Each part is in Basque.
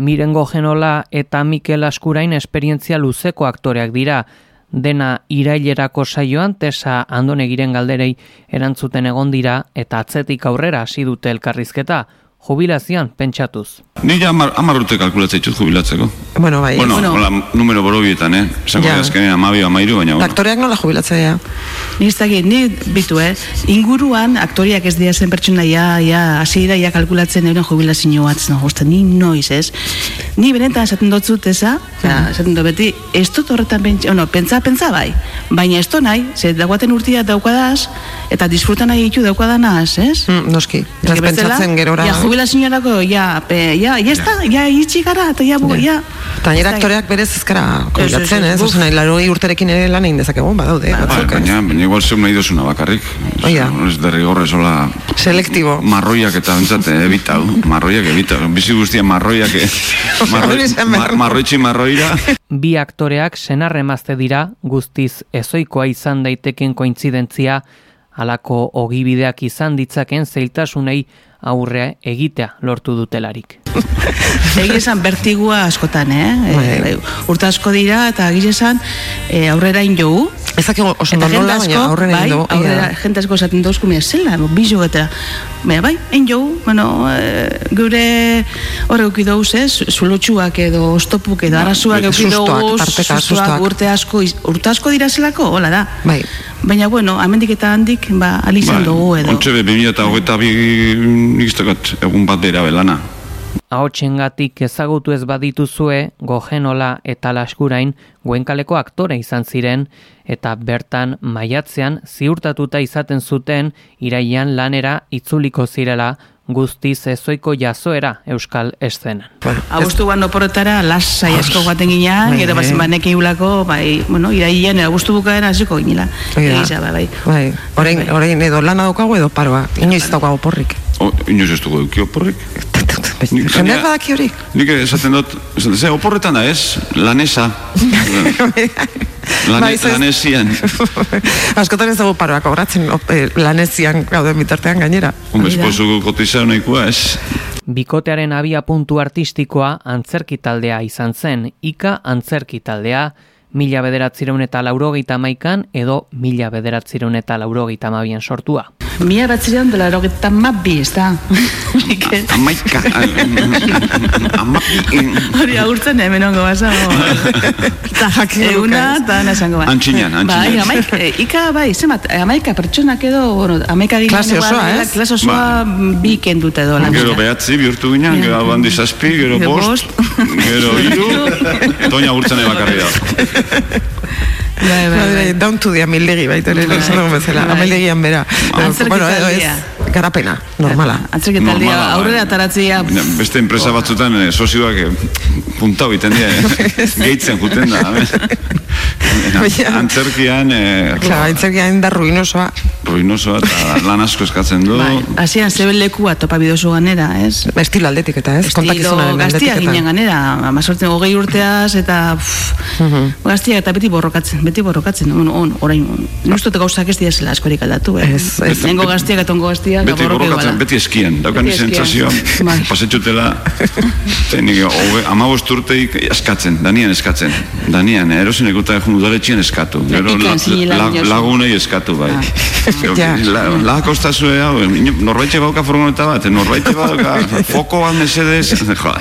Mirengo Genola eta Mikel Askurain esperientzia luzeko aktoreak dira, dena irailerako saioan tesa andonegiren galderei erantzuten egon dira eta atzetik aurrera hasi dute elkarrizketa, jubilazioan pentsatuz. Ni ja amar, amar urte kalkulatzea ditut jubilatzeko. Bueno, bai. Bueno, Bueno. hola, numero borobietan, eh? Esango Ja. ja. azkenean amabio, amairu, baina... bueno. Aktoreak nola jubilatzea? Ni ez dakit, ni bitu, eh? Inguruan, aktoriak ez dira zen pertsona, ja, ja, hasiera ja kalkulatzen euren jubilazio bat, no, uste, ni noiz, ez? Ni benetan esaten dut zut, eza? Ja, esaten dut beti, ez dut horretan pentsa, bueno, pentsa, pentsa bai, baina ez dut nahi, ze daugaten urtia daukadaz, eta disfruta nahi ditu daukadanaz, ez? Mm, noski. Ez pentsatzen gerora. Ja, jubilazioarako, ja, pe, ja, ja, ez da, ja, itxi gara, eta ja, bu, ja. Eta nire Ez da- aktoreak berez ezkara Ez, jubilatzen, ez, ez? nahi, laroi urterekin ere lan egin dezakegun, badaude. Batzuk, ez? baina, baina igual zeuk nahi duzuna bakarrik. Hoi da. Ez derrigorrez hola... Selektibo. Marroiak eta bentsate, evitau. Marroiak evitau. Bizi guztia marroiak... eh, Marroi, Hori esan behar. mar, marroitzi marroira. Bi aktoreak senarremazte dira, guztiz ezoikoa izan daiteken kointzidentzia, halako ogibideak izan ditzaken zeiltasunei aurre egitea lortu dutelarik. Egi esan bertigua askotan, eh? Bai. E, urte asko dira eta egia esan e, aurrera injogu. Ezakegu oso nola, asko, baina aurrera bai, egin dugu. aurrera, Ia. jende asko esaten dauzku, mira, zela, bizo eta, baina bai, egin jogu, bueno, e, gure hor euki dauz, ez, zulotxuak edo ostopuk edo arazuak euki dauz, sustoak. urte asko, urte asko dira zelako, hola da. Bai. Baina, bueno, amendik eta handik, ba, alizan dugu edo. Ontxe be, 2000 eta hogeita bi nikiztekat egun bat bera belana. Ahotsengatik ezagutu ez badituzue, Gogenola eta Laskurain Goenkaleko aktore izan ziren eta bertan maiatzean ziurtatuta izaten zuten iraian lanera itzuliko zirela guztiz ezoiko jazoera euskal eszenan. Bueno, Agustuan oporretara lasai asko joaten ginean, Bai, gero bai. bazen banek eulako, bai, bueno, irailean, agustu bukaera hasiko ginela. Da. Egiza, bai, bai. Bai, orain, orain edo lana daukagu edo paroa. Inoiz daukagu porrik. O, inoiz ez dugu eukio porrik. Gainera- badaki hori. Nik esaten dut, esaten, ze, oporretan da ez, lanesa. Lane, Bai, ez- lanesian. Askotan ez dugu paroa kobratzen op- eh, lanezian gauden bitartean gainera. Hombre, esposo kotiza nahikoa ez. Bikotearen abia puntu artistikoa antzerki taldea izan zen, ika antzerki taldea, mila bederatzireun eta laurogeita maikan edo mila bederatzireun eta laurogeita mabian sortua. Mila batzirean dela erogeta mabi, ez da? Amaika. Amaika. Hori agurtzen hemen ongo basa. Eta Jakin luka, ez? eta nasango ba. Antxinan, antxinan. Bai, amaika, e, ika, bai, zemat, amaika pertsonak edo, bueno, amaika ginen. Klase osoa, ez? Klase osoa bi kendute edo. lan Gero behatzi bihurtu ginen, gero abandi zazpi, gero bost, gero hiru, toina gurtzen bakarri da. Bai, bai, bai. Bai, down to the amildegi baita ere, esan dugu bezala, Bai. amildegian bera. Bueno, edo ez, garapena, normala. Bai. aurrera ataratzea. Baina Beste enpresa batzutan eh, sozioak eh, puntau egiten dira, eh, gehitzen juten da. Antzerkian eh, Claro, aintzerkian da ruinosoa. Ruinosoa eta lan asko eskatzen du. Bai, hasian zeben lekua topa bidozu ganera, ez? Estilo aldetik eta ez, Estilo gaztia ginen ganera, amazortzen hogei urteaz, eta pff, gaztia eta beti borrokatzen, beti borrokatzen, on, on, orain. Nustut gauzak ez dira zela askorik aldatu, eh? Ez, ez. Nengo gaztiak eta ongo gaztiak, Beti borrokatzen, beti eskien, daukan sentsazioa, Bai. pasetxutela, tenik, amabost urteik eskatzen, danian eskatzen, danian, erosin ekuta egun udaletxien eskatu, gero lagunei eskatu, bai. Ja. La, la kostazue hau, norbaitxe bauka furgoneta bat, norbaitxe bauka foko bat mesedez, jo,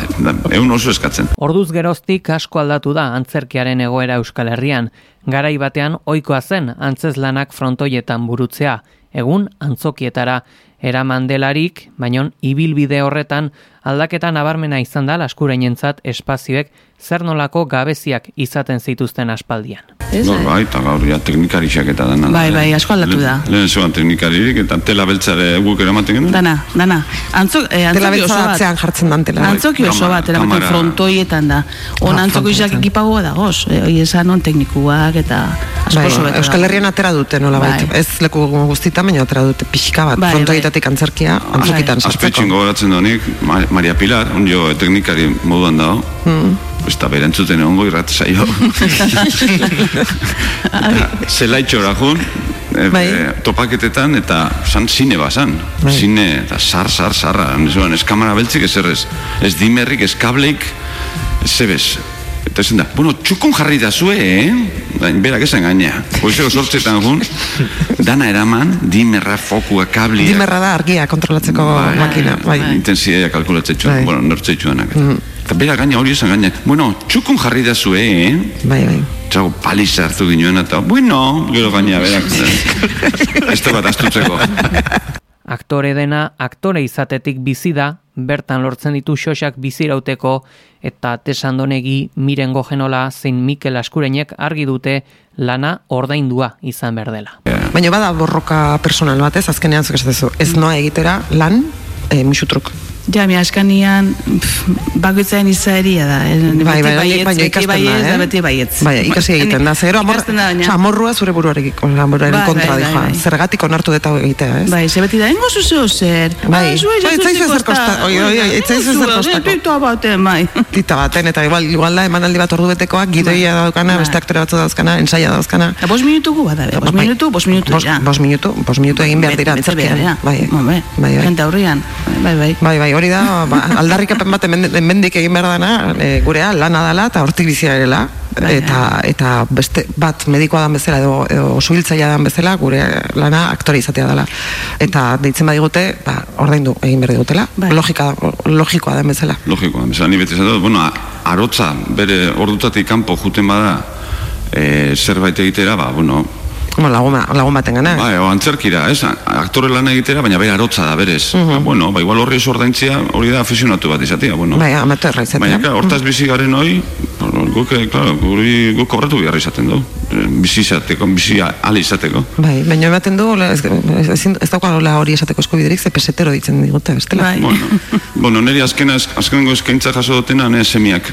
egun oso eskatzen. Orduz geroztik asko aldatu da antzerkiaren egoera Euskal Herrian. Garai batean ohikoa zen antzeslanak frontoietan burutzea. Egun antzokietara eraman delarik, baino ibilbide horretan aldaketa nabarmena izan da laskurainentzat espazioek zer nolako gabeziak izaten zituzten aspaldian. Gaur, eh? bai, eta gaur ja teknikarixak eta dana. da, Bai, eh. bai, asko aldatu da. Lehen- Lehen zuan teknikaririk eta tela beltzare guk eramaten genuen. Dana, dana. Antzok, eh, Tela antzoki oso bat. jartzen dan tela. Antzoki oso Kamara- bat, eramaten kamara- frontoietan da. On Ah, antzoko izak ekipagoa dagoz. E, hoi esan on teknikuak eta asko Bai, oso bete Euskal. Herrian atera dute nola Bai. Ez leku guztietan, baina atera dute pixka bat. Bai, frontoietatik antzerkia, antzokitan Azpetxin sartzeko. gogoratzen donik, Ma- Maria Pilar, un jo teknikari moduan dago. Mm. Ez da berantzuten egongo irrat saio. Zelaitxora jun, e, Bai. e, topaketetan eta san zine bazan. Bai. Zine eta sar, sar, sarra. Nezuan, ez kamara beltzik ez errez. Ez dimerrik, ez kableik, zebez. Eta esan da, bueno, txukun jarri da zue, eh? Berak esan gaina. Goizeko sortzetan gun, dana eraman, dimerra, fokua, kablia. Dimerra da argia kontrolatzeko makina. Bai. Intensidea kalkulatzen Bai. txuan, bueno, nortzei txuanak. Eta berak gaina hori esan gaina, bueno, txukun jarri da zue, eh? Bai, bai. Txago paliza hartu ginoen eta, bueno, gero gaina berak. Ez da bat astutzeko. Aktore dena aktore izatetik bizi da, bertan lortzen ditu xosak bizirauteko eta tesandonegi mirengo genola zein Mikel Askurenek argi dute lana ordaindua izan behar dela. Baina bada borroka personal bat, ez? Azkenean zuk esatezu, ez noa egitera lan, e, musutruk. Ja, mi askanian bakoitzaren izaeria da. eh, Bai, bai, bai, baietz, baina beti ikasten baietz, da, da, eh? beti baietz. Bai, ikasi egiten da. Zero, amor, da, oza, amorrua zure buruarekiko, amorruaren Bai, kontra bai, bai, bai. Zergatik onartu deta egitea, ez? Bai, ze beti da, engo zuzeo zer. Bai. Bai, etzaizu ezer oi, oi, oi, etzaizu Engo ezer zua, kostako. Tita baten, bai. Tita baten, eta igual, igual da emanaldi bat ordu betekoak, gidoia daukana, Bai. beste aktore batzu dauzkana, ensaia dauzkana. Da, bos minutu gu bada, be, bos Bai. minutu, bos minutu, ja. Bos minutu, bos minutu egin behar dira Bete antzerkian. behar, ja. Bai, Bai, bai. bai, bai. Jente aurrian, bai, bai. Bai, bai, hori da, ba, aldarrikapen bat hemen- hemendik egin behar dana, e, gurea lana dela eta hortik bizia erela, Bai, eta, eta beste bat medikoa dan bezala edo, edo suhiltzaia dan bezala, gure lana aktore izatea dela. Eta deitzen badigute, ba, ordaindu egin behar digutela, Bai. logika, logikoa den bezala. Logikoa, bezala, ni beti esatot, bueno, arotza, bere ordutatik kanpo juten bada, e, zerbait egitera, ba, bueno, Como lagun, lagun baten gana. Ba, o antzerkira, ez? Aktore lan egitera, baina bere arotza da, berez. Ba, bueno, ba, igual horri ez ordaintzia, hori da aficionatu bat izatea, bueno. Bai, amaterra izatea. Baina, claro, hortaz bizi garen hoi, bueno, guk, eh, claro, guri, guk kobratu behar izaten du. Eh, Bizi izateko, bizi ale izateko. Bai, baina ematen du, ez, ez, ez daukala hori esateko eskubiderik, ze pesetero ditzen digute, bestela. Bai. Bueno, bueno, niri azkena, azkenengo eskaintza jaso dutena, ne semiak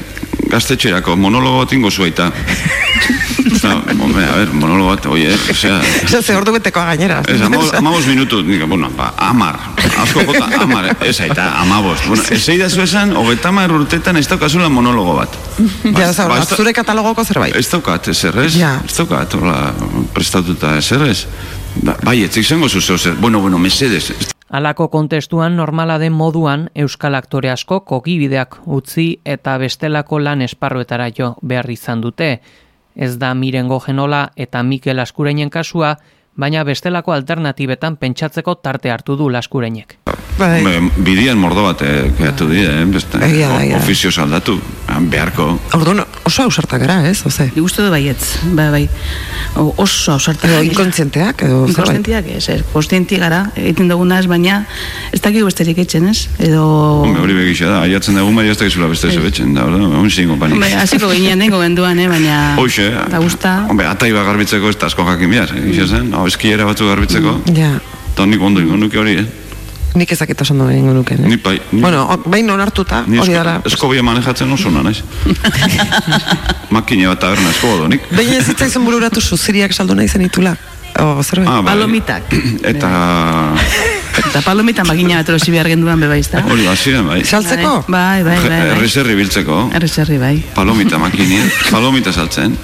gaztetxerako monologo bat ingo zuaita. Eta, hombre, a ver, monologo bat, oie, osea, Ez, ze ordu betekoa gainera. Ez, amabos, amabos minutu, nik, bueno, ba, amar, asko jota, amar, ez aita, amabos. Bueno, ez eidazu esan, hogeita hamar urtetan ez daukazula monologo bat. Ja, ez, Ba, ez zure katalogoko zerbait. Ez daukat, ez errez, Ja. ez daukat, hola, prestatuta ez errez. Ba, bai, etzik zengo zuzeo zer, bueno, bueno, mesedes. Ez- Halako kontestuan normala den moduan euskal aktore asko kogibideak utzi eta bestelako lan esparruetara jo behar izan dute. Ez da Mirengo Genola eta Mikel Askureinen kasua, baina bestelako alternatibetan pentsatzeko tarte hartu du Laskureinek. Bai. Bidian mordo bat, eh, kreatu dira, eh, beste, ofizio aldatu, beharko. Orduan oso ausartak gara, ez? Oze, Ni gustu du baietz, bai, bai. O, oso ausartak. edo inkontzienteak, edo zerbait. Inkonstientiak, ez, ez, konstienti gara, egiten duguna ez, baina ez dakik besterik etxen, ez? Edo... Hombre, hori begisa da, aiatzen dugu maia ez dakizula beste zebetzen, da, hori, hon zingo panik. Hombre, hasiko ginean dengo genduan, eh, baina... Hoxe, Da gusta. hombre, atai bat garbitzeko ez da asko jakin behar, mm. zen, hau eskiera batzu garbitzeko, Ja, eta nik ondo ingo nuke hori, eh? Nik ezakit oso ondo egingo nuke, Ni eh? bai, ni- Bueno, o- behin onartuta, Ni hori esko, dara. eskobia manejatzen oso na, naiz. Makine bat taberna eskobo donik. Behin ez zitzaizun bururatu suziriak saldu nahi zenitula. O, zerbait. Ah, bai. Palomitak. Eta Eta palomita magina bat erosi behar genduan bebaizta. hori baziren, bai. Saltzeko? Bai, bai, bai. bai. Errezerri biltzeko, Errezerri, bai. palomita makinia, palomita saltzen.